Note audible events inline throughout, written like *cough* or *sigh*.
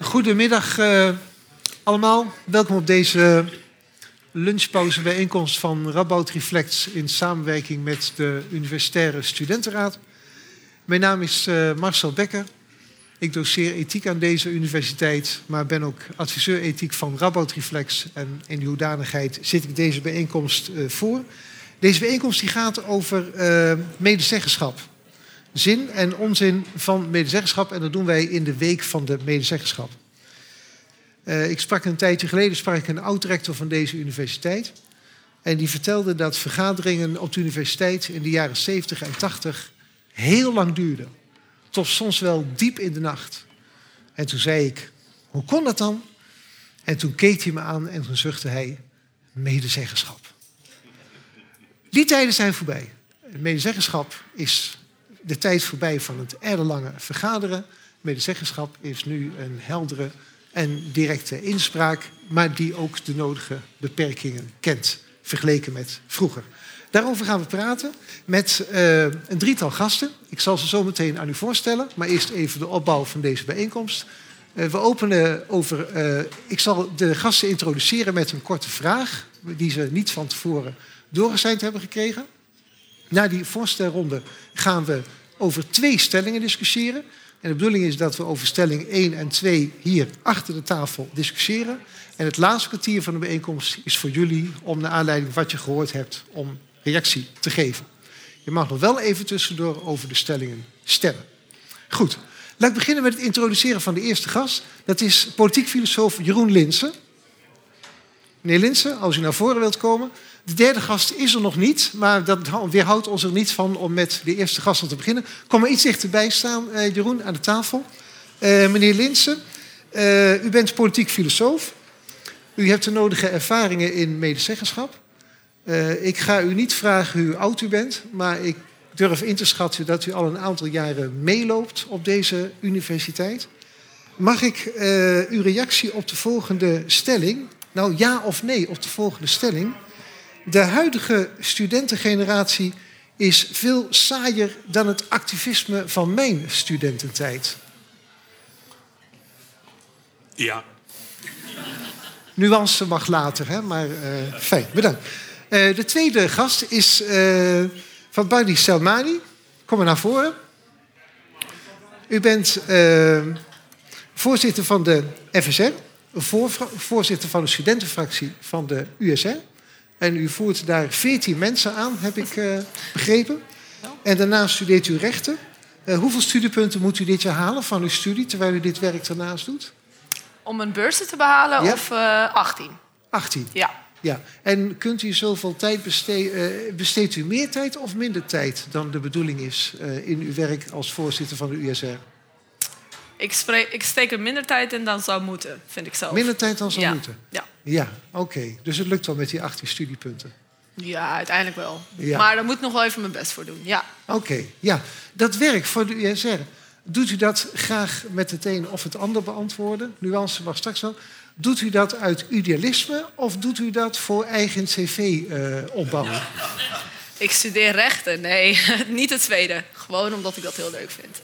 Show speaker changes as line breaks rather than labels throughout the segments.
Goedemiddag uh, allemaal. Welkom op deze lunchpauze bijeenkomst van Rabout Reflects in samenwerking met de Universitaire Studentenraad. Mijn naam is uh, Marcel Becker. Ik doseer ethiek aan deze universiteit, maar ben ook adviseur ethiek van Rabout Reflex. En in die hoedanigheid zit ik deze bijeenkomst uh, voor. Deze bijeenkomst die gaat over medezeggenschap zin en onzin van medezeggenschap. En dat doen wij in de week van de medezeggenschap. Uh, ik sprak een tijdje geleden sprak ik een oud-rector van deze universiteit. En die vertelde dat vergaderingen op de universiteit in de jaren 70 en 80 heel lang duurden. Tot soms wel diep in de nacht. En toen zei ik, hoe kon dat dan? En toen keek hij me aan en toen zuchtte hij, medezeggenschap. Die tijden zijn voorbij. Medezeggenschap is de tijd voorbij van het ellenlange vergaderen. Medezeggenschap is nu een heldere en directe inspraak, maar die ook de nodige beperkingen kent, vergeleken met vroeger. Daarover gaan we praten met uh, een drietal gasten. Ik zal ze zo meteen aan u voorstellen, maar eerst even de opbouw van deze bijeenkomst. Uh, we openen over. Uh, ik zal de gasten introduceren met een korte vraag, die ze niet van tevoren doorgezeind hebben gekregen. Na die voorstelronde gaan we over twee stellingen discussiëren. En de bedoeling is dat we over stelling 1 en 2 hier achter de tafel discussiëren. En het laatste kwartier van de bijeenkomst is voor jullie om naar aanleiding van wat je gehoord hebt om reactie te geven. Je mag nog wel even tussendoor over de stellingen stemmen. Goed, laat ik beginnen met het introduceren van de eerste gast. Dat is politiek filosoof Jeroen Linsen. Meneer Linsen, als u naar voren wilt komen. De derde gast is er nog niet, maar dat weerhoudt ons er niet van om met de eerste gast te beginnen. Kom maar iets dichterbij staan, uh, Jeroen, aan de tafel. Uh, meneer Linsen, uh, u bent politiek filosoof. U hebt de nodige ervaringen in medezeggenschap. ik ga u niet vragen hoe oud u bent, maar ik durf in te schatten dat u al een aantal jaren meeloopt op deze universiteit. Mag ik uw reactie op de volgende stelling, nou ja of nee op de volgende stelling, de huidige studentengeneratie is veel saaier dan het activisme van mijn studententijd.
Ja.
Nuance mag later, hè? maar uh, fijn, bedankt. Uh, de tweede gast is uh, van Badi Selmani. Kom maar naar voren. U bent voorzitter van de FSR, voor, voorzitter van de studentenfractie van de USR. En u voert daar 14 mensen aan, heb ik uh, begrepen. En daarnaast studeert u rechten. Uh, hoeveel studiepunten moet u dit jaar halen van uw studie terwijl u dit werk daarnaast doet?
Om een beurzen te behalen ja? of uh, 18?
18.
Ja.
ja. En kunt u zoveel tijd besteden, besteedt u meer tijd of minder tijd dan de bedoeling is in uw werk als voorzitter van de USR?
Ik, spreek, ik steek er minder tijd in dan zou moeten, vind ik zelf.
Minder tijd dan zou
ja.
moeten?
Ja.
Ja, oké. Okay. Dus het lukt wel met die 18 studiepunten?
Ja, uiteindelijk wel. Ja. Maar daar moet ik nog wel even mijn best voor doen, ja.
Oké, okay. ja. Dat werk voor de USR, doet u dat graag met het een of het ander beantwoorden? Nuance mag straks wel. Doet u dat uit idealisme of doet u dat voor eigen cv uh, opbouwen?
Ik studeer rechten, nee, *laughs* niet het tweede. Gewoon omdat ik dat heel leuk vind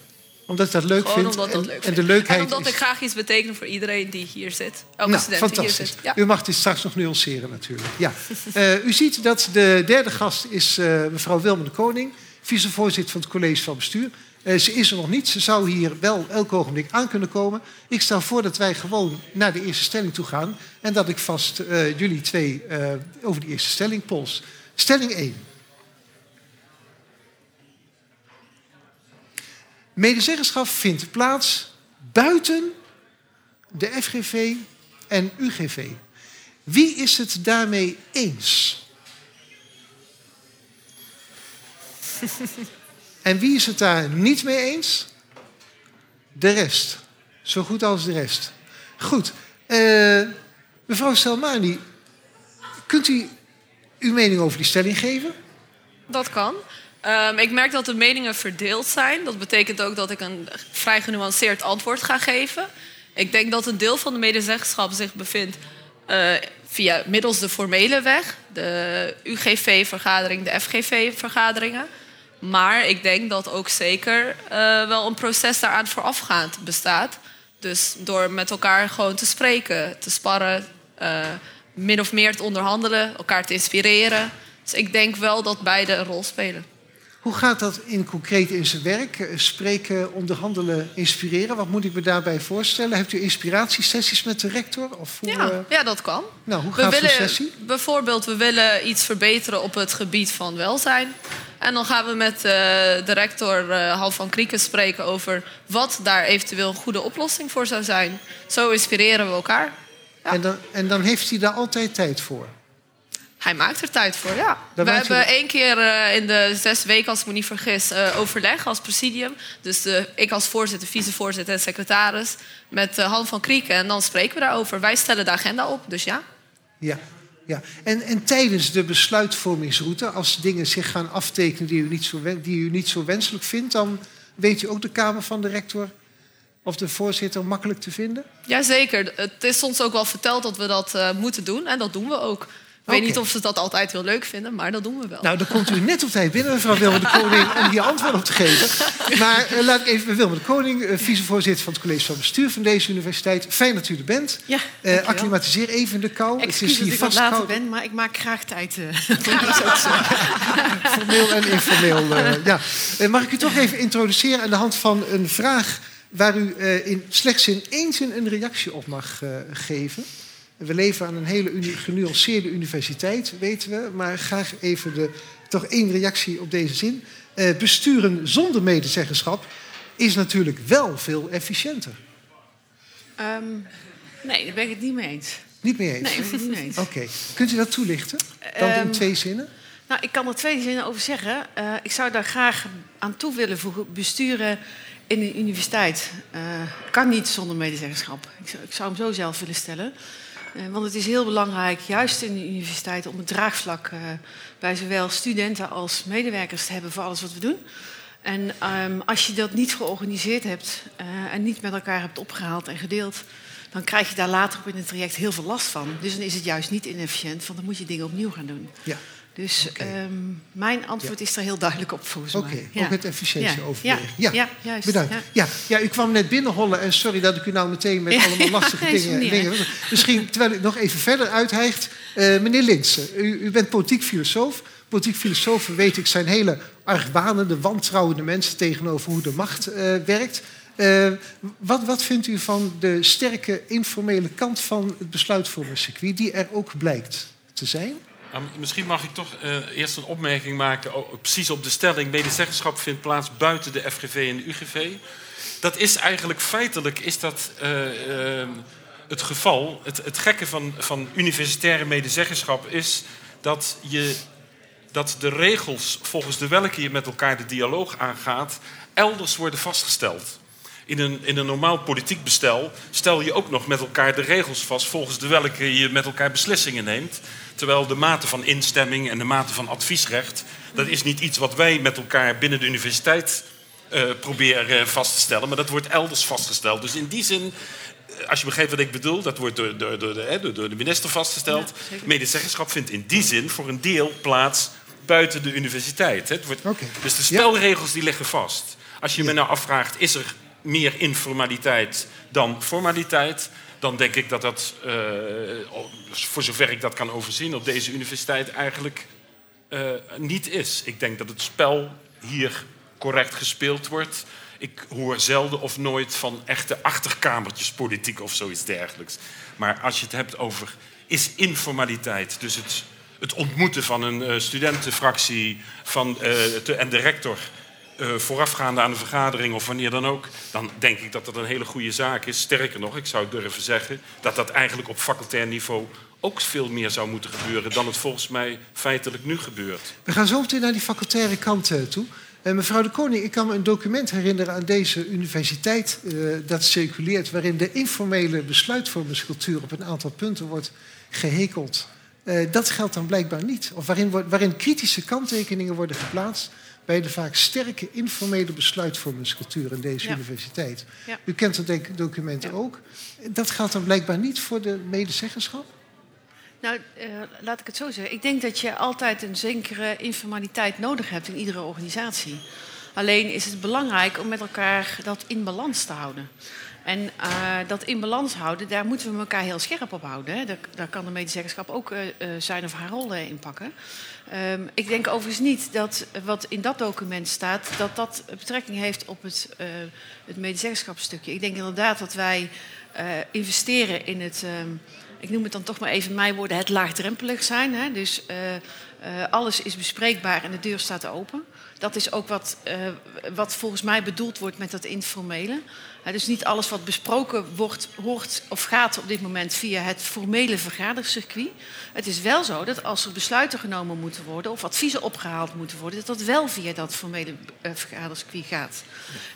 omdat ik dat leuk
Gewoon
vind.
Omdat dat
en,
leuk
en de leukheid
en omdat
is...
ik graag iets beteken voor iedereen die hier zit. Elke
nou,
student
fantastisch.
die hier zit. Ja.
U mag dit straks nog nuanceren natuurlijk. Ja. uh, *laughs* u ziet dat de derde gast is uh, mevrouw Wilma de Koning, vicevoorzitter van het college van bestuur. Uh, ze is er nog niet. Ze zou hier wel elk ogenblik aan kunnen komen. Ik stel voor dat wij gewoon naar de eerste stelling toe gaan. En dat ik vast jullie twee over die eerste stelling pols. Stelling 1. Medezeggenschap vindt plaats buiten de FGV en UGV. Wie is het daarmee eens? *laughs* en wie is het daar niet mee eens? De rest. Zo goed als de rest. Goed. Uh, mevrouw Selmani, kunt u uw mening over die stelling geven?
Dat kan. Um, ik merk dat de meningen verdeeld zijn. Dat betekent ook dat ik een vrij genuanceerd antwoord ga geven. Ik denk dat een deel van de medezeggenschap zich bevindt uh, via middels de formele weg, de UGV-vergadering, de FGV-vergaderingen. Maar ik denk dat ook zeker uh, wel een proces daaraan voorafgaand bestaat. Dus door met elkaar gewoon te spreken, te sparren, uh, min of meer te onderhandelen, elkaar te inspireren. Dus ik denk wel dat beide een rol spelen.
Hoe gaat dat in concreet in zijn werk? Eh, spreken, onderhandelen, inspireren. Wat moet ik me daarbij voorstellen? Heeft u inspiratiesessies met de rector? Of
hoe, ja, uh... ja, dat kan.
Nou, hoe gaat
zo'n
sessie?
Bijvoorbeeld, we willen iets verbeteren op het gebied van welzijn. En dan gaan we met uh, de rector uh, van Krieken spreken over wat daar eventueel een goede oplossing voor zou zijn. Zo inspireren we elkaar.
Ja. En, dan, en dan heeft hij daar altijd tijd voor?
Hij maakt er tijd voor, ja. we hebben één keer uh, in de zes weken, als ik me niet vergis, uh, overleg als presidium. Dus de, ik als voorzitter, vicevoorzitter en secretaris met Han van Krieken. En dan spreken we daarover. Wij stellen de agenda op, dus ja.
Ja, ja. En, en tijdens de besluitvormingsroute, als dingen zich gaan aftekenen die u, niet zo, die u niet zo wenselijk vindt... dan weet u ook de Kamer van de rector of de voorzitter makkelijk te vinden?
Jazeker. Het is ons ook wel verteld dat we dat moeten doen. En dat doen we ook. Ik weet niet of ze dat altijd heel leuk vinden, maar dat doen we wel.
Nou, dan komt u net op tijd binnen, mevrouw Wilma de Koning, om hier antwoord op te geven. Maar uh, laat ik even Wilma de Koning, uh, vicevoorzitter van het college van bestuur van deze universiteit. Fijn dat u er bent.
Ja,
uh, acclimatiseer even de kou.
Excuus het is hier dat ik wat later ben, maar ik maak graag tijd. *laughs* *laughs*
Formeel en informeel. ja. mag ik u toch even introduceren aan de hand van een vraag waar u in slechts in één zin een reactie op mag geven? We leven aan een hele genuanceerde universiteit, weten we. Maar graag even de, toch één reactie op deze zin. Uh, besturen zonder medezeggenschap is natuurlijk wel veel efficiënter.
Um, nee, daar ben ik het niet mee eens.
Niet mee eens?
Nee, ben ik het niet mee eens.
Oké. Kunt u dat toelichten? Dan um, in twee zinnen?
Nou, ik kan er twee zinnen over zeggen. Uh, ik zou daar graag aan toe willen voegen. Besturen in een universiteit uh, kan niet zonder medezeggenschap. Ik zou, ik zou hem zo zelf willen stellen. Uh, want het is heel belangrijk, juist in de universiteit, om het draagvlak uh, bij zowel studenten als medewerkers te hebben voor alles wat we doen. En um, als je dat niet georganiseerd hebt uh, en niet met elkaar hebt opgehaald en gedeeld, dan krijg je daar later op in het traject heel veel last van. Dus dan is het juist niet inefficiënt, want dan moet je dingen opnieuw gaan doen.
Ja.
Dus okay. um, mijn antwoord ja. is er heel duidelijk op volgens
okay. mij. Oké,
ja.
ook het efficiëntieoverweging.
Ja. Ja. ja, juist.
Bedankt. Ja. Ja. u kwam net binnenhollen en sorry dat ik u nou meteen met allemaal *laughs* lastige dingen... dingen misschien, terwijl u nog even verder uithijgt. Uh, meneer Linsen, u, u, bent politiek filosoof. Politiek filosofen, weet ik, zijn hele argwanende, wantrouwende mensen... tegenover hoe de macht uh, werkt. Uh, wat, wat vindt u van de sterke informele kant van het besluitvormingscircuit... die er ook blijkt te zijn?
Nou, misschien mag ik toch uh, eerst een opmerking maken, precies op de stelling: medezeggenschap vindt plaats buiten de FGV en de UGV. Dat is eigenlijk feitelijk is dat, uh, uh, het geval. Het, het gekke van, van universitaire medezeggenschap is dat, je, dat de regels volgens de welke je met elkaar de dialoog aangaat, elders worden vastgesteld. In een, in een normaal politiek bestel stel je ook nog met elkaar de regels vast volgens de welke je met elkaar beslissingen neemt. Terwijl de mate van instemming en de mate van adviesrecht, dat is niet iets wat wij met elkaar binnen de universiteit uh, proberen vast te stellen, maar dat wordt elders vastgesteld. Dus in die zin, eh, als je begrijpt wat ik bedoel, dat wordt door, door, door, de, door de, minister vastgesteld. Ja, Medezeggenschap vindt in die zin voor een deel plaats buiten de universiteit. Het wordt, okay. Dus de spelregels die liggen vast. Als je ja. me nou afvraagt, is er meer informaliteit dan formaliteit? dan denk ik dat dat, uh, voor zover ik dat kan overzien, op deze universiteit eigenlijk uh, niet is. Ik denk dat het spel hier correct gespeeld wordt. Ik hoor zelden of nooit van echte achterkamertjespolitiek of zoiets dergelijks. Maar als je het hebt over is informaliteit, dus het, het ontmoeten van een uh, studentenfractie van, en de rector uh, voorafgaande aan een vergadering of wanneer dan ook, dan denk ik dat dat een hele goede zaak is. Sterker nog, ik zou durven zeggen dat dat eigenlijk op facultair niveau ook veel meer zou moeten gebeuren dan het volgens mij feitelijk nu gebeurt.
We gaan zo meteen naar die facultaire kant uh, toe. Uh, mevrouw de Koning, ik kan me een document herinneren aan deze universiteit dat circuleert, waarin de informele besluitvormingscultuur op een aantal punten wordt gehekeld. Dat geldt dan blijkbaar niet. Of waarin, waarin kritische kanttekeningen worden geplaatst bij de vaak sterke informele besluitvormingscultuur in deze ja. universiteit. Ja. U kent dat documenten ja. ook. Dat geldt dan blijkbaar niet voor de medezeggenschap?
Nou, uh, laat ik het zo zeggen. Ik denk dat je altijd een zekere informaliteit nodig hebt in iedere organisatie. Alleen is het belangrijk om met elkaar dat in balans te houden. En uh, dat in balans houden, daar moeten we elkaar heel scherp op houden. Hè. Daar, daar, kan de medezeggenschap ook uh, zijn of haar rol in pakken. Um, ik denk overigens niet dat wat in dat document staat, dat dat betrekking heeft op het, uh, het medezeggenschapsstukje. Ik denk inderdaad dat wij investeren in het, um, ik noem het dan toch maar even mijn woorden, het laagdrempelig zijn. Hè. Dus alles is bespreekbaar en de deur staat open. Dat is ook wat, wat volgens mij bedoeld wordt met dat informele dus niet alles wat besproken wordt, hoort of gaat op dit moment via het formele vergadercircuit. Het is wel zo dat als er besluiten genomen moeten worden of adviezen opgehaald moeten worden, dat dat wel via dat formele uh, vergadercircuit gaat.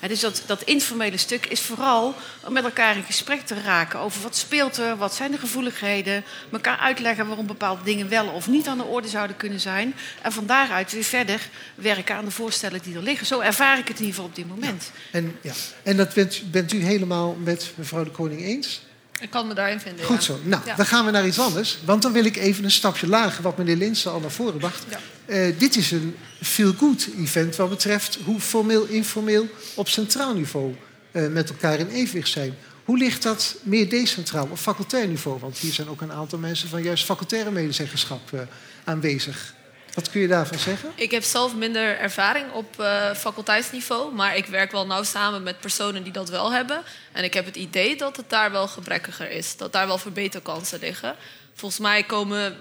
dus dat, dat informele stuk is vooral om met elkaar in gesprek te raken over wat speelt er, wat zijn de gevoeligheden, elkaar uitleggen waarom bepaalde dingen wel of niet aan de orde zouden kunnen zijn. En van daaruit weer verder werken aan de voorstellen die er liggen. Zo ervaar ik het in ieder geval op dit moment.
Ja. En, ja. en dat bent, bent u helemaal met mevrouw de Koning eens?
Ik kan me daarin vinden.
Goed zo. Nou,
ja.
dan gaan we naar iets anders. Want dan wil ik even een stapje lager, wat meneer Linsen al naar voren bracht. Ja. Uh, dit is een feel-good event wat betreft hoe formeel, informeel op centraal niveau uh, met elkaar in evenwicht zijn. Hoe ligt dat meer decentraal op facultair niveau? Want hier zijn ook een aantal mensen van juist facultaire medezeggenschap uh, aanwezig. Wat kun je daarvan zeggen?
Ik heb zelf minder ervaring op uh, faculteitsniveau, maar ik werk wel nauw samen met personen die dat wel hebben. En ik heb het idee dat het daar wel gebrekkiger is, dat daar wel verbeterkansen liggen. Volgens mij komen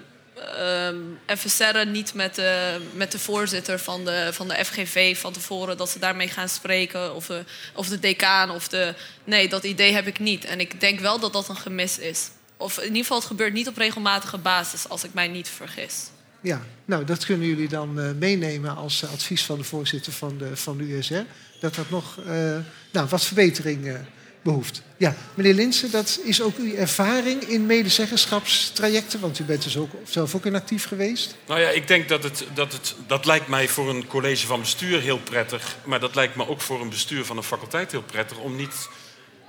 um, FSR'en niet met de, met de voorzitter van de, van de FGV van tevoren dat ze daarmee gaan spreken, of, uh, of de decaan. Of de... Nee, dat idee heb ik niet. En ik denk wel dat dat een gemis is. Of in ieder geval, het gebeurt niet op regelmatige basis, als ik mij niet vergis.
Ja, nou, dat kunnen jullie dan uh, meenemen als uh, advies van de voorzitter van de, van de USR. Dat dat nog uh, nou, wat verbetering behoeft. Ja, meneer Linsen, dat is ook uw ervaring in medezeggenschapstrajecten, want u bent dus ook zelf ook in actief geweest.
Nou ja, ik denk dat het, dat het, dat lijkt mij voor een college van bestuur heel prettig, maar dat lijkt me ook voor een bestuur van een faculteit heel prettig om niet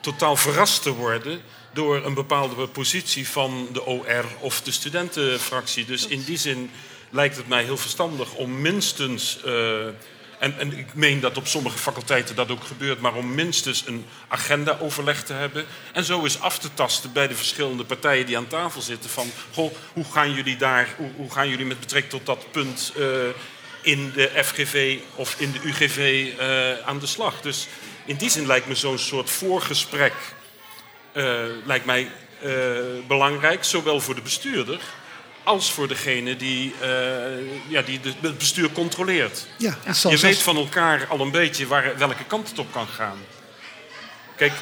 totaal verrast te worden door een bepaalde positie van de OR of de studentenfractie. Dus in die zin lijkt het mij heel verstandig om minstens. Uh, en, en, ik meen dat op sommige faculteiten dat ook gebeurt, maar om minstens een agenda-overleg te hebben. En zo eens af te tasten bij de verschillende partijen die aan tafel zitten. Van, goh, hoe gaan jullie daar, hoe, gaan jullie met betrekking tot dat punt uh, in de FGV of in de UGV uh, aan de slag? Dus in die zin lijkt me zo'n soort voorgesprek lijkt mij uh, belangrijk, zowel voor de bestuurder als voor degene die, uh, ja, die de, het bestuur controleert.
Ja,
Je weet van elkaar al een beetje waar, welke kant het op kan gaan. Kijk,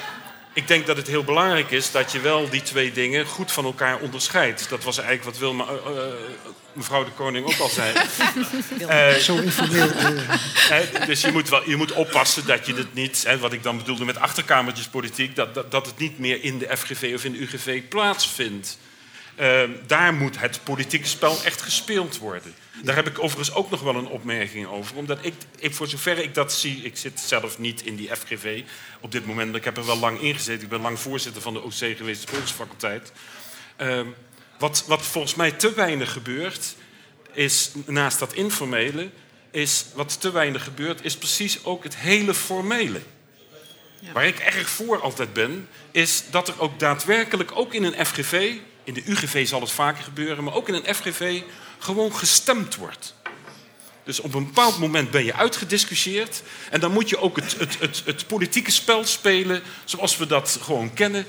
ik denk dat het heel belangrijk is dat je wel die twee dingen goed van elkaar onderscheidt. Dat was eigenlijk wat Wilma, uh, uh, mevrouw de Koning ook al zei. *laughs*
uh, Zo informeel. *laughs*
dus je moet, wel, je moet oppassen dat je het niet, hè, wat ik dan bedoelde met achterkamertjespolitiek, dat, dat, dat het niet meer in de FGV of in de UGV plaatsvindt. daar moet het politieke spel echt gespeeld worden. Daar heb ik overigens ook nog wel een opmerking over. Omdat ik, ik, voor zover ik dat zie, ik zit zelf niet in die FGV op dit moment. Ik heb er wel lang in gezeten. Ik ben lang voorzitter van de OC geweest, de Politische faculteit. Uh, wat, wat volgens mij te weinig gebeurt, is naast dat informele, is wat te weinig gebeurt, is precies ook het hele formele. Ja. Waar ik erg voor altijd ben, is dat er ook daadwerkelijk, ook in een FGV, in de UGV zal het vaker gebeuren, maar ook in een FGV gewoon gestemd wordt. Dus op een bepaald moment ben je uitgediscussieerd. En dan moet je ook het, het, het, het politieke spel spelen zoals we dat gewoon kennen.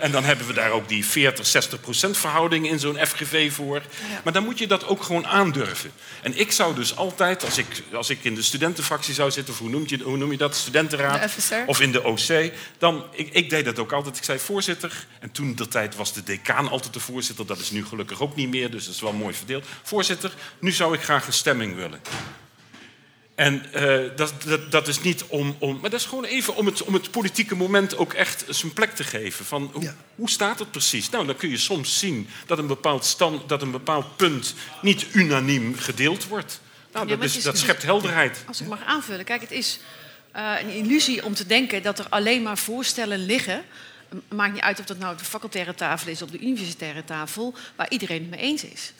En dan hebben we daar ook die 40, 60 procent verhouding in zo'n FGV voor. Maar dan moet je dat ook gewoon aandurven. En ik zou dus altijd, als ik, als ik in de studentenfractie zou zitten... of hoe, noem je, hoe noem je dat, studentenraad? Of in de OC. Dan, ik, ik deed dat ook altijd. Ik zei voorzitter. En toen de tijd was de decaan altijd de voorzitter. Dat is nu gelukkig ook niet meer, dus dat is wel mooi verdeeld. Voorzitter, nu zou ik graag een stemming willen. En uh, dat, dat, dat, is niet om, om. Maar dat is gewoon even om het, om het politieke moment ook echt zijn plek te geven. Van hoe, ja. hoe staat het precies? Nou, dan kun je soms zien dat een bepaald, stand, dat een bepaald punt niet unaniem gedeeld wordt. Nou, ja, dat, is, dat schept helderheid.
Als ik mag aanvullen. Kijk, het is uh, een illusie om te denken dat er alleen maar voorstellen liggen. Maakt niet uit of dat nou op de facultaire tafel is of op de universitaire tafel, waar iedereen het mee eens is.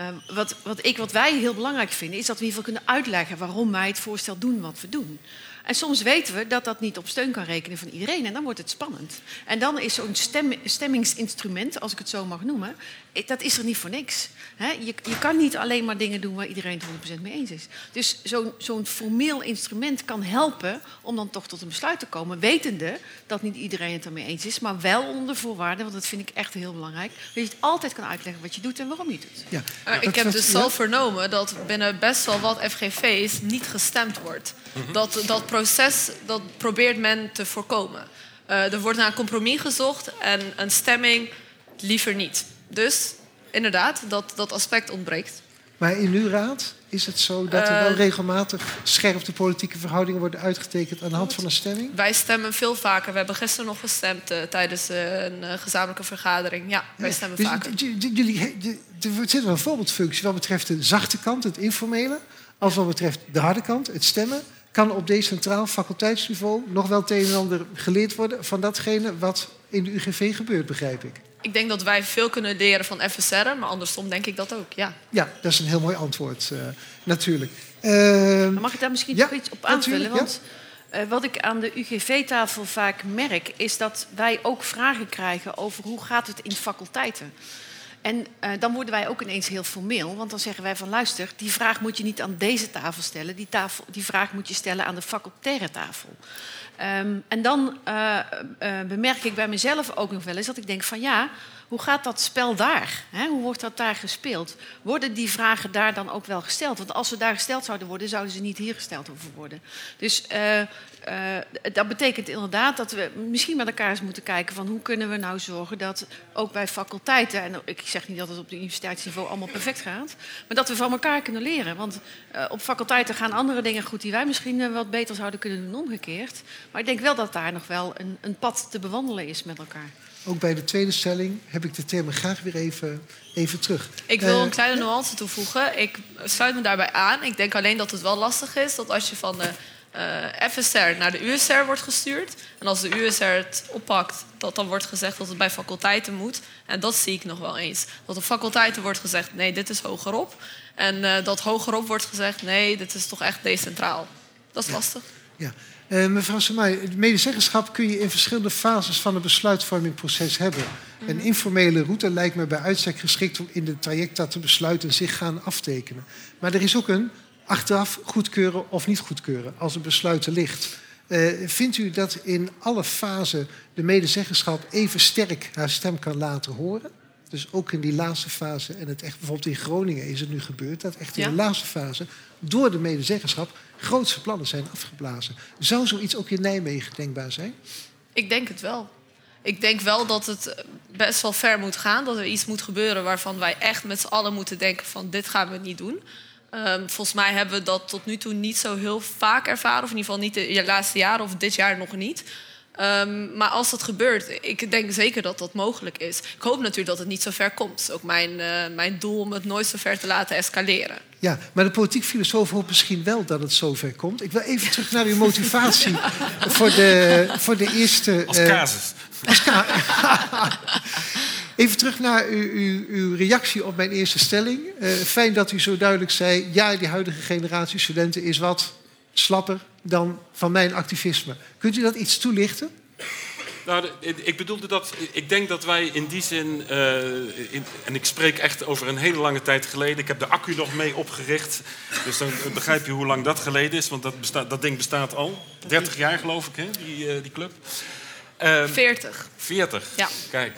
Uh, wat, wat, ik, wat wij heel belangrijk vinden, is dat we in ieder geval kunnen uitleggen waarom wij het voorstel doen wat we doen. En soms weten we dat dat niet op steun kan rekenen van iedereen. En dan wordt het spannend. En dan is zo'n stem, stemmingsinstrument, als ik het zo mag noemen, dat is er niet voor niks. je, je, kan niet alleen maar dingen doen waar iedereen het 100% mee eens is. Dus zo'n zo'n formeel instrument kan helpen om dan toch tot een besluit te komen. Wetende dat niet iedereen het ermee eens is, maar wel onder voorwaarden. Want dat vind ik echt heel belangrijk. Dat je het altijd kan uitleggen wat je doet en waarom je het doet.
Ja. Uh, ik heb dus zelf vernomen dat binnen best wel wat FGV's niet gestemd wordt. Mhm. dat, dat proces dat probeert men te voorkomen. Uh, er wordt naar een compromis gezocht en een stemming liever niet. Dus inderdaad, dat, dat aspect ontbreekt.
Maar in uw raad is het zo dat er wel eh, regelmatig scherpe politieke verhoudingen worden uitgetekend aan de hand van een stemming?
Wij stemmen veel vaker. We hebben gisteren nog gestemd uh, tijdens uh, een gezamenlijke vergadering. Ja, wij stemmen dus vaker.
Jullie, er zit wel een voorbeeldfunctie wat betreft de zachte kant, het informele, als wat betreft de harde kant, het stemmen. Kan op decentraal faculteitsniveau nog wel het een en ander geleerd worden van datgene wat in de UGV gebeurt, begrijp ik?
Ik denk dat wij veel kunnen leren van FSR, maar andersom denk ik dat ook, ja.
Ja, dat is een heel mooi antwoord, uh, natuurlijk.
Uh, mag ik daar misschien ja, nog iets op aanvullen? Want uh, wat ik aan de UGV-tafel vaak merk, is dat wij ook vragen krijgen over hoe gaat het in faculteiten. En uh, dan worden wij ook ineens heel formeel, want dan zeggen wij van luister, die vraag moet je niet aan deze tafel stellen, die, tafel, die vraag moet je stellen aan de facultaire tafel. Um, en dan uh, uh, bemerk ik bij mezelf ook nog wel eens dat ik denk van ja, hoe gaat dat spel daar? Hoe wordt dat daar gespeeld? Worden die vragen daar dan ook wel gesteld? Want als ze daar gesteld zouden worden, zouden ze niet hier gesteld hoeven worden. Dus uh, uh, dat betekent inderdaad dat we misschien met elkaar eens moeten kijken van hoe kunnen we nou zorgen dat ook bij faculteiten, en ik zeg niet dat het op de universiteitsniveau allemaal perfect gaat, maar dat we van elkaar kunnen leren. Want uh, op faculteiten gaan andere dingen goed die wij misschien wat beter zouden kunnen doen omgekeerd. Maar ik denk wel dat daar nog wel een, een pad te bewandelen is met elkaar.
Ook bij de tweede stelling heb ik de termen graag weer even, even terug.
Ik wil een kleine nuance toevoegen. Ik sluit me daarbij aan. Ik denk alleen dat het wel lastig is dat als je van de uh, eh, FSR naar de USR wordt gestuurd. En als de USR het oppakt, dat dan wordt gezegd dat het bij faculteiten moet. En dat zie ik nog wel eens. Dat op faculteiten wordt gezegd, nee, dit is hogerop. En uh, dat hogerop wordt gezegd, nee, dit is toch echt decentraal. Dat is
ja.
lastig.
Ja. Uh, mevrouw Samai, het medezeggenschap kun je in verschillende fases van het besluitvormingproces hebben. Mm Een informele route lijkt me bij uitstek geschikt om in het traject dat de besluiten zich gaan aftekenen. Maar er is ook een achteraf goedkeuren of niet goedkeuren als een besluit er ligt. Uh, vindt u dat in alle fasen de medezeggenschap even sterk haar stem kan laten horen? Dus ook in die laatste fase, en het echt, bijvoorbeeld in Groningen is het nu gebeurd, dat echt in ja. de laatste fase door de medezeggenschap grootste plannen zijn afgeblazen. Zou zoiets ook in Nijmegen denkbaar zijn?
Ik denk het wel. Ik denk wel dat het best wel ver moet gaan. Dat er iets moet gebeuren waarvan wij echt met z'n allen moeten denken van dit gaan we niet doen. Um, volgens mij hebben we dat tot nu toe niet zo heel vaak ervaren. Of in ieder geval niet de laatste jaren of dit jaar nog niet. Um, maar als dat gebeurt, ik denk zeker dat dat mogelijk is. Ik hoop natuurlijk dat het niet zo ver komt. Het is ook mijn, uh, mijn doel om het nooit zo ver te laten escaleren.
Ja, maar de politiek filosoof hoopt misschien wel dat het zo ver komt. Ik wil even terug naar uw motivatie *laughs* voor, de, voor de eerste...
Als uh, casus. Als *laughs*
Even terug naar uw, uw, uw, reactie op mijn eerste stelling. Uh, fijn dat u zo duidelijk zei: ja, die huidige generatie studenten is wat slapper dan van mijn activisme. Kunt u dat iets toelichten?
Nou, ik bedoelde dat. Ik denk dat wij in die zin. Uh, in, en ik spreek echt over een hele lange tijd geleden. Ik heb de accu nog mee opgericht. Dus dan begrijp je hoe lang dat geleden is. Want dat, bestaat, dat ding bestaat al. 30 jaar geloof ik, hè, die, uh, die club.
Uh, 40.
40.
Ja.
Kijk.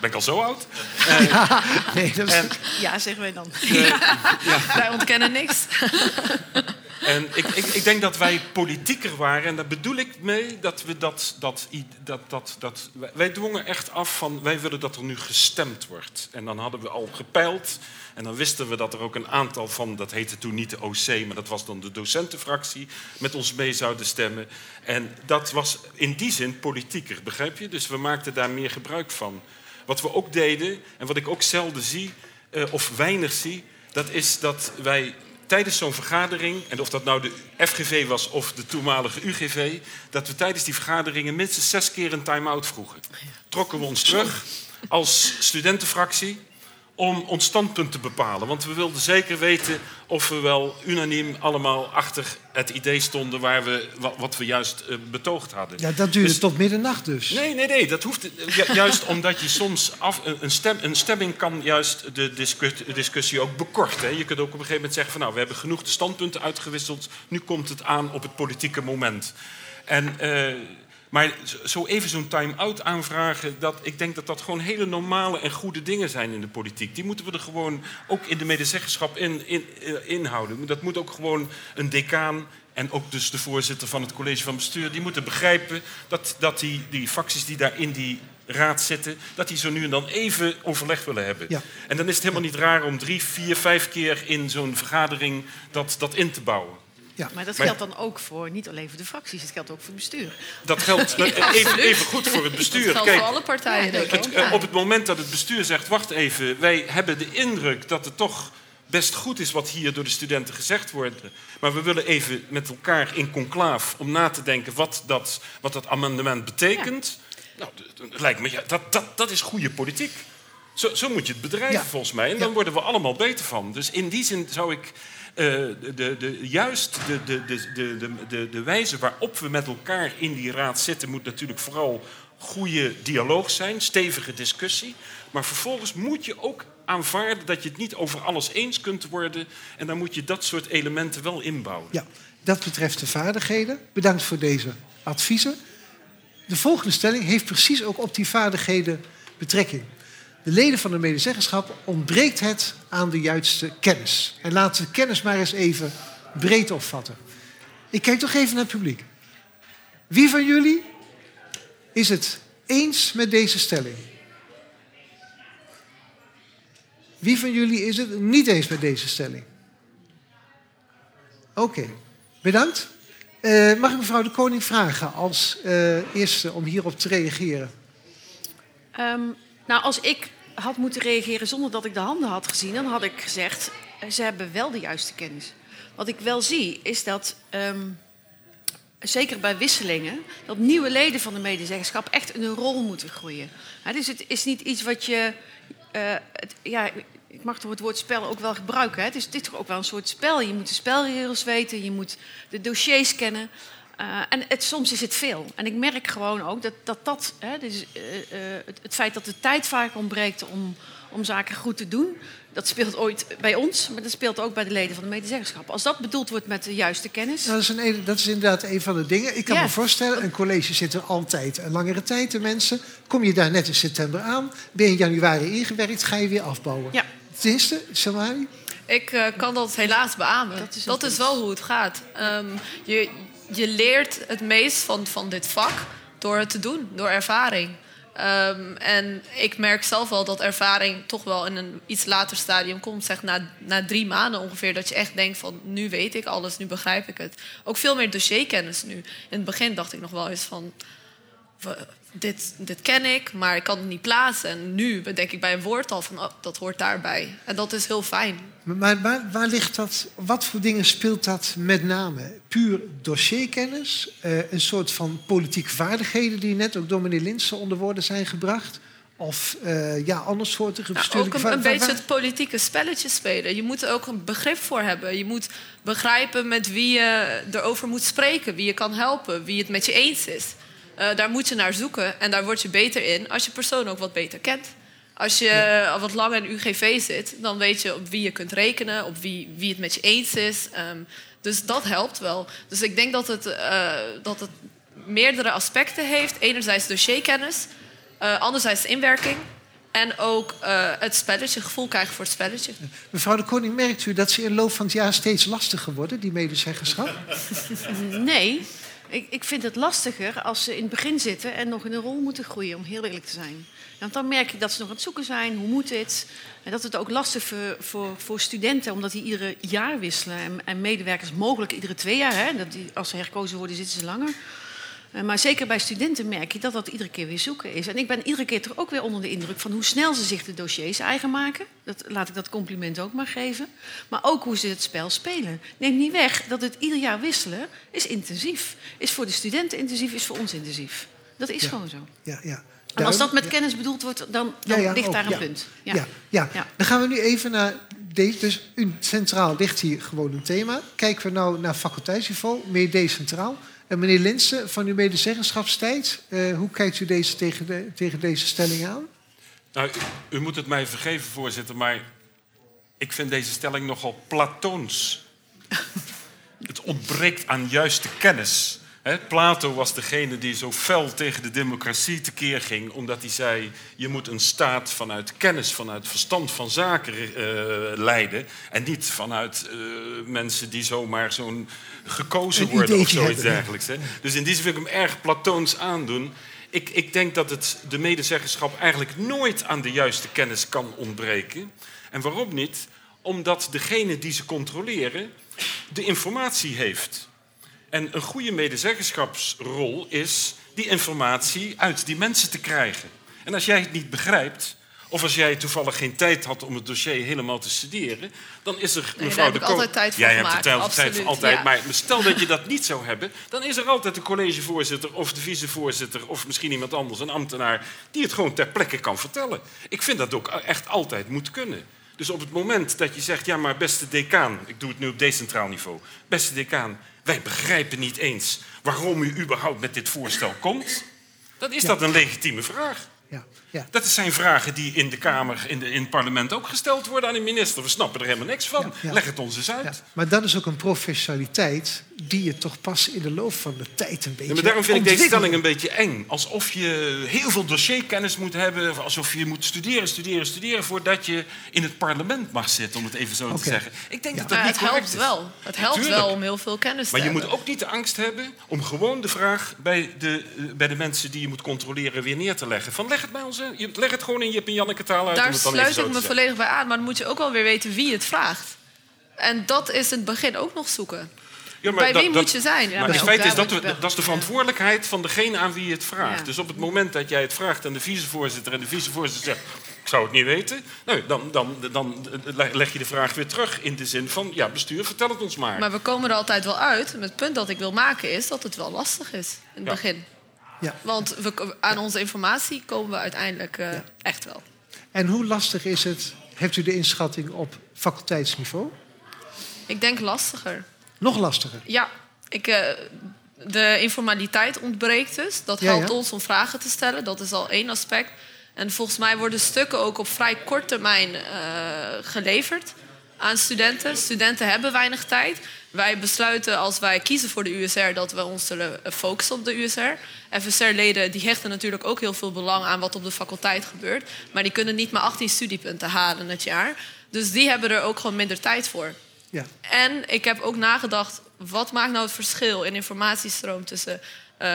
Ben ik al zo oud? *laughs*
ja, nee, dat is... en, ja, zeggen wij dan. Uh,
ja. Wij ontkennen niks. *laughs*
En ik, ik, ik, denk dat wij politieker waren. En daar bedoel ik mee dat we dat, dat, dat, dat, dat. Wij dwongen echt af van. Wij willen dat er nu gestemd wordt. En dan hadden we al gepeild. En dan wisten we dat er ook een aantal van. Dat heette toen niet de OC, maar dat was dan de docentenfractie. met ons mee zouden stemmen. En dat was in die zin politieker, begrijp je? Dus we maakten daar meer gebruik van. Wat we ook deden, en wat ik ook zelden zie, uh, of weinig zie. dat is dat wij tijdens zo'n vergadering, en of dat nou de FGV was of de toenmalige UGV, dat we tijdens die vergaderingen minstens zes keer een time-out vroegen. Trokken we ons terug als studentenfractie om ons standpunt te bepalen. Want we wilden zeker weten of we wel unaniem allemaal achter het idee stonden waar we, wat we juist uh, betoogd hadden.
Ja, dat duurde dus, tot middernacht dus.
Nee, nee, nee. Dat hoeft, juist omdat je soms af, een, stem, een stemming kan juist de discussie, discussie ook bekorten. Je kunt ook op een gegeven moment zeggen van nou, we hebben genoeg de standpunten uitgewisseld. Nu komt het aan op het politieke moment. En... Uh, maar zo even zo'n time-out aanvragen, dat, ik denk dat dat gewoon hele normale en goede dingen zijn in de politiek. Die moeten we er gewoon ook in de medezeggenschap in, in, eh, inhouden. Dat moet ook gewoon een decaan en ook dus de voorzitter van het college van bestuur... die moeten begrijpen dat, dat die, die fracties die daar in die raad zitten... dat die zo nu en dan even overleg willen hebben. Ja. En dan is het helemaal niet raar om drie, vier, vijf keer in zo'n vergadering dat, dat in te bouwen.
Ja. Maar dat geldt dan ook voor niet alleen voor de fracties, het geldt ook voor het bestuur.
Dat geldt *laughs* even, even, goed voor het bestuur. Dat
geldt Kijk, voor alle partijen.
Het, eh, op het moment dat het bestuur zegt: wacht even, wij hebben de indruk dat het toch best goed is wat hier door de studenten gezegd wordt. Maar we willen even met elkaar in conclaaf om na te denken wat dat, wat dat amendement betekent. Nou, dat lijkt me, ja, dat, dat, dat is goede politiek. Zo, zo moet je het bedrijven volgens mij. En dan worden we allemaal beter van. Dus in die zin zou ik de, de, juist de, de, de, de, de, de wijze waarop we met elkaar in die raad zitten, moet natuurlijk vooral goede dialoog zijn, stevige discussie. Maar vervolgens moet je ook aanvaarden dat je het niet over alles eens kunt worden. En dan moet je dat soort elementen wel inbouwen.
Ja, dat betreft de vaardigheden. Bedankt voor deze adviezen. De volgende stelling heeft precies ook op die vaardigheden betrekking de leden van de medezeggenschap ontbreekt het aan de juiste kennis. En laten we de kennis maar eens even breed opvatten. Ik kijk toch even naar het publiek. Wie van jullie is het eens met deze stelling? Wie van jullie is het niet eens met deze stelling? Oké, bedankt. Uh, mag ik mevrouw de Koning vragen als uh, eerste om hierop te reageren?
Um, nou, als ik had moeten reageren zonder dat ik de handen had gezien, dan had ik gezegd: eh, ze hebben wel de juiste kennis. Wat ik wel zie is dat, um, zeker bij wisselingen, dat nieuwe leden van de medezeggenschap echt in een rol moeten groeien. dus het is niet iets wat je. Uh, het, ja, ik mag toch het woord spel ook wel gebruiken. Hè? Het is dit toch ook wel een soort spel. Je moet de spelregels weten, je moet de dossiers kennen. Uh, en het, soms is het veel. En ik merk gewoon ook dat dat, dat hè, dus, uh, uh, het, het, feit dat de tijd vaak ontbreekt om, om zaken goed te doen, dat speelt ooit bij ons, maar dat speelt ook bij de leden van de medezeggenschap. Als dat bedoeld wordt met de juiste kennis.
Nou, dat, is een, dat, is inderdaad een van de dingen. Ik kan me voorstellen, een college zit er altijd een langere tijd, de mensen. Kom je daar net in september aan, ben je in januari ingewerkt, ga je weer afbouwen. Ja. Ten eerste, Samari?
Ik kan dat helaas beamen. Dat is, dat is wel hoe het gaat. Um, je, je leert het meest van, van dit vak door het te doen, door ervaring. Um, en ik merk zelf wel dat ervaring toch wel in een iets later stadium komt. Zeg na, na drie maanden ongeveer. Dat je echt denkt van nu weet ik alles, nu begrijp ik het. Ook veel meer dossierkennis nu. In het begin dacht ik nog wel eens van dit, dit ken ik, maar ik kan het niet plaatsen. En nu bedenk ik bij een woord al van, oh, dat hoort daarbij. En dat is heel fijn.
Maar waar, waar ligt dat, wat voor dingen speelt dat met name? Puur dossierkennis, uh, een soort van politieke vaardigheden... die net ook door meneer Linsen onder woorden zijn gebracht... Of uh, ja, andersoortige bestuurlijke...
Nou, ook een, een beetje het politieke spelletje spelen. Je moet er ook een begrip voor hebben. Je moet begrijpen met wie je erover moet spreken. Wie je kan helpen. Wie het met je eens is. Uh, daar moet je naar zoeken en daar word je beter in als je persoon ook wat beter kent. Als je al wat langer in UGV zit, dan weet je op wie je kunt rekenen, op wie, wie het met je eens is. Um, dus dat helpt wel. Dus ik denk dat het, uh, dat het meerdere aspecten heeft. Enerzijds dossierkennis, uh, anderzijds inwerking. En ook uh, het spelletje, gevoel krijgen voor het spelletje.
Mevrouw de Koning, merkt u dat ze in de loop van het jaar steeds lastiger worden, die medezeggenschap? *laughs*
nee, ik, ik vind het lastiger als ze in het begin zitten en nog in een rol moeten groeien, om heel eerlijk te zijn. Want dan merk ik dat ze nog aan het zoeken zijn, hoe moet dit? En dat het ook lastig voor, voor, voor studenten, omdat die iedere jaar wisselen. En, en medewerkers mogelijk iedere twee jaar. Hè? Dat die, als ze herkozen worden, zitten ze langer. Eh, maar zeker bij studenten merk je dat dat iedere keer weer zoeken is. En ik ben iedere keer toch ook weer onder de indruk van hoe snel ze zich de dossiers eigen maken. Dat, laat ik dat compliment ook maar geven. Maar ook hoe ze het spel spelen. Neem niet weg dat het ieder jaar wisselen is intensief. Is voor de studenten intensief, is voor ons intensief. Dat is gewoon zo.
Ja, ja.
En als dat met kennis bedoeld wordt, dan, dan
Ja, ja,
ligt
ook,
daar een
ja.
punt.
Ja. Ja,
Ja.
dan gaan we nu even naar deze. Dus centraal ligt hier gewoon een thema. Kijken we nou naar faculteitsniveau, meer decentraal. En meneer Linsen, van uw medezeggenschapstijd, eh, hoe kijkt u deze, tegen, de, tegen deze stelling aan?
Nou, u, u moet het mij vergeven, voorzitter, maar ik vind deze stelling nogal platoons. *laughs* het ontbreekt aan juiste kennis. Plato was degene die zo fel tegen de democratie tekeer ging, omdat hij zei: je moet een staat vanuit kennis, vanuit verstand van zaken eh, leiden. En niet vanuit eh, mensen die zomaar zo'n gekozen
Een
worden of zoiets
hebben,
dergelijks. Dus in die zin vind ik hem erg platoons aandoen. Ik, ik denk dat het de medezeggenschap eigenlijk nooit aan de juiste kennis kan ontbreken. En waarom niet? Omdat degene die ze controleren de informatie heeft. En een goede medezeggenschapsrol is die informatie uit die mensen te krijgen. En als jij het niet begrijpt, of als jij toevallig geen tijd had om het dossier helemaal te studeren, dan is er mevrouw de Koop-
altijd tijd voor
Jij
gemaakt,
hebt er tijd, tijd voor altijd,
ja.
maar stel dat je dat niet zou hebben, dan is er altijd de collegevoorzitter of de vicevoorzitter of misschien iemand anders, een ambtenaar, die het gewoon ter plekke kan vertellen. Ik vind dat ook echt altijd moet kunnen. Dus op het moment dat je zegt, ja maar beste decaan, ik doe het nu op decentraal niveau, beste decaan, wij begrijpen niet eens waarom u überhaupt met dit voorstel komt, dan is dat een legitieme vraag.
Ja, ja.
Dat zijn vragen die in de Kamer, in, de, in het parlement ook gesteld worden aan de minister. We snappen er helemaal niks van.
Ja, ja.
Leg het ons eens uit.
Ja, maar dat is ook een professionaliteit die je toch pas in de loop van de tijd een beetje
Ja, maar daarom vind ik deze stelling een beetje eng. Alsof je heel veel dossierkennis moet hebben. of Alsof je moet studeren, studeren, studeren... voordat je in het parlement mag zitten, om het even zo te zeggen. Ik denk
Ja.
dat dat
Maar
niet
het helpt
is.
wel. Het helpt wel om heel veel kennis te
Maar je
hebben.
moet ook niet de angst hebben om gewoon de vraag bij de, bij de mensen die je moet controleren weer neer te leggen. Van leg het bij ons, Je- leg het gewoon in en Janneke taal uit.
Daar sluit ik me volledig bij aan. Maar dan moet je ook wel weer weten wie het vraagt. En dat is in het begin ook nog zoeken.
Ja,
Bij
dat-
wie
dat-
moet je zijn? Ja,
maar
maar
het feit is dat,
je
we- dat is de verantwoordelijkheid van degene aan wie je het vraagt.
Ja.
Dus op het moment dat jij het vraagt aan de vicevoorzitter... en de vicevoorzitter zegt, ik zou het niet weten... Nou, dan, dan, dan leg je de vraag weer terug in de zin van... ja, bestuur, vertel het ons maar.
Maar we komen er altijd wel uit. Het punt dat ik wil maken is dat het wel lastig is in het
Ja.
begin.
Ja.
Want we, aan onze informatie komen we uiteindelijk eh, echt wel.
En hoe lastig is het, hebt u de inschatting op faculteitsniveau?
Ik denk lastiger.
Nog lastiger.
Ja, ik, eh, de informaliteit ontbreekt dus. Dat helpt
ja.
ons om vragen te stellen. Dat is al één aspect. En volgens mij worden stukken ook op vrij kort termijn eh, geleverd aan studenten. Studenten hebben weinig tijd. Wij besluiten als wij kiezen voor de USR dat we ons zullen focussen op de USR. FSR-leden die hechten natuurlijk ook heel veel belang aan wat op de faculteit gebeurt. Maar die kunnen niet maar 18 studiepunten halen het jaar. Dus die hebben er ook gewoon minder tijd voor.
Ja.
En ik heb ook nagedacht, wat maakt nou het verschil in informatiestroom tussen eh,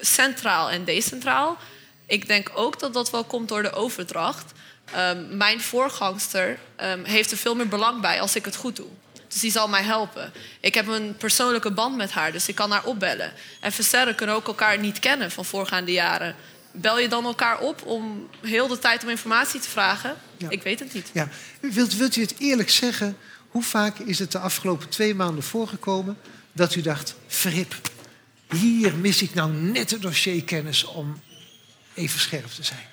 centraal en decentraal? Ik denk ook dat dat wel komt door de overdracht. Ehm, mijn voorgangster ehm, heeft er veel meer belang bij als ik het goed doe. Dus die zal mij helpen. Ik heb een persoonlijke band met haar, dus ik kan haar opbellen. En versterren kunnen ook elkaar niet kennen van voorgaande jaren. Bel je dan elkaar op om heel de tijd om informatie te vragen?
Ja.
Ik weet het niet.
Ja. Wilt, wilt u het eerlijk zeggen, hoe vaak is het de afgelopen twee maanden voorgekomen dat u dacht, verrip, hier mis ik nou net de dossierkennis om even scherp te zijn?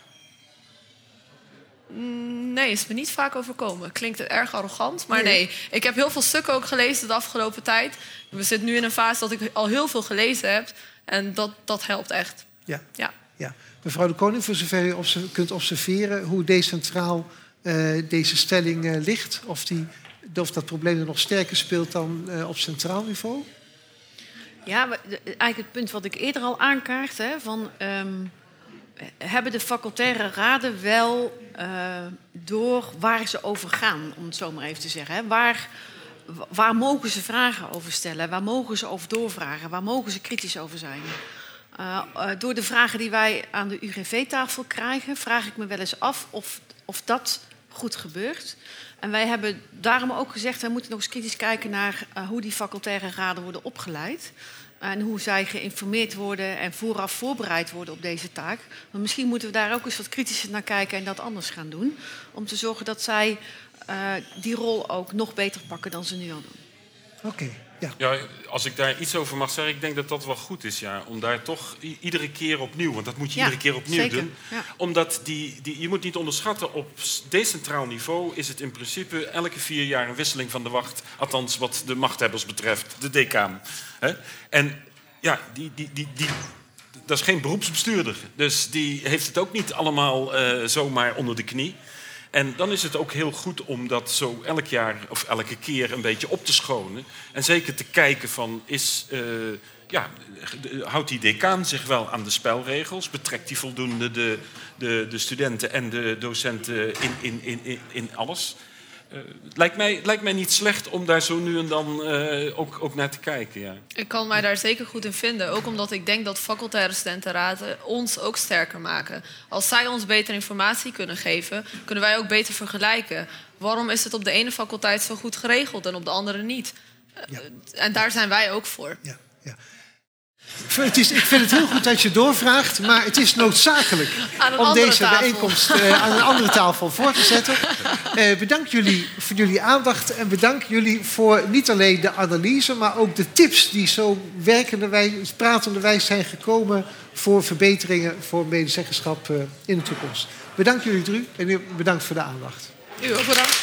Nee, is me niet vaak overkomen. Klinkt het erg arrogant, maar nee. Ik heb heel veel stukken ook gelezen de afgelopen tijd. We zitten nu in een fase dat ik al heel veel gelezen heb. En dat, dat helpt echt.
Ja.
Ja.
Ja. Mevrouw de Koning, voor zover u kunt observeren hoe decentraal eh, deze stelling eh, ligt, of, die, of dat probleem er nog sterker speelt dan eh, op centraal niveau?
Ja, maar eigenlijk het punt wat ik eerder al aankaart, hè, van ehm, hebben de facultaire raden wel eh, door waar ze over gaan, om het zo maar even te zeggen. Hè? Waar, waar mogen ze vragen over stellen? Waar mogen ze over doorvragen? Waar mogen ze kritisch over zijn? Eh, eh, door de vragen die wij aan de UGV-tafel krijgen, vraag ik me wel eens af of, of dat goed gebeurt. En wij hebben daarom ook gezegd, wij moeten nog eens kritisch kijken naar hoe die facultaire raden worden opgeleid. En hoe zij geïnformeerd worden en vooraf voorbereid worden op deze taak. Maar misschien moeten we daar ook eens wat kritischer naar kijken en dat anders gaan doen. Om te zorgen dat zij eh, die rol ook nog beter pakken dan ze nu al doen.
Oké. Ja.
Ja, als ik daar iets over mag zeggen, ik denk dat dat wel goed is, ja. Om daar toch iedere keer opnieuw, want dat moet je
Ja,
iedere keer opnieuw
zeker,
doen.
ja.
Omdat die, die, je moet niet onderschatten, op decentraal niveau is het in principe elke vier jaar een wisseling van de wacht. Althans, wat de machthebbers betreft, de decaan. En ja, die, die, die, die, dat is geen beroepsbestuurder. Dus die heeft het ook niet allemaal eh, zomaar onder de knie. En dan is het ook heel goed om dat zo elk jaar of elke keer een beetje op te schonen. En zeker te kijken van, is, eh, ja, houdt die decaan zich wel aan de spelregels? Betrekt die voldoende de, de, de studenten en de docenten in, in, in, in alles? Eh, het lijkt, mij, het lijkt mij niet slecht om daar zo nu en dan eh, ook, ook naar te kijken. Ja.
Ik kan mij daar zeker goed in vinden. Ook omdat ik denk dat facultaire studentenraden ons ook sterker maken. Als zij ons beter informatie kunnen geven, kunnen wij ook beter vergelijken. Waarom is het op de ene faculteit zo goed geregeld en op de andere niet? Eh,
Ja.
En daar zijn wij ook voor.
Ja, ja. Ik vind Het is, ik vind het heel goed dat je doorvraagt, maar het is noodzakelijk om deze
tafel.
bijeenkomst eh, aan een andere tafel voor te zetten. Eh, bedankt jullie voor jullie aandacht en bedankt jullie voor niet alleen de analyse, maar ook de tips die zo werkende wijs, pratende wijs zijn gekomen voor verbeteringen voor medezeggenschap eh, in de toekomst. Bedankt jullie drie en bedankt voor de aandacht.
U ook bedankt.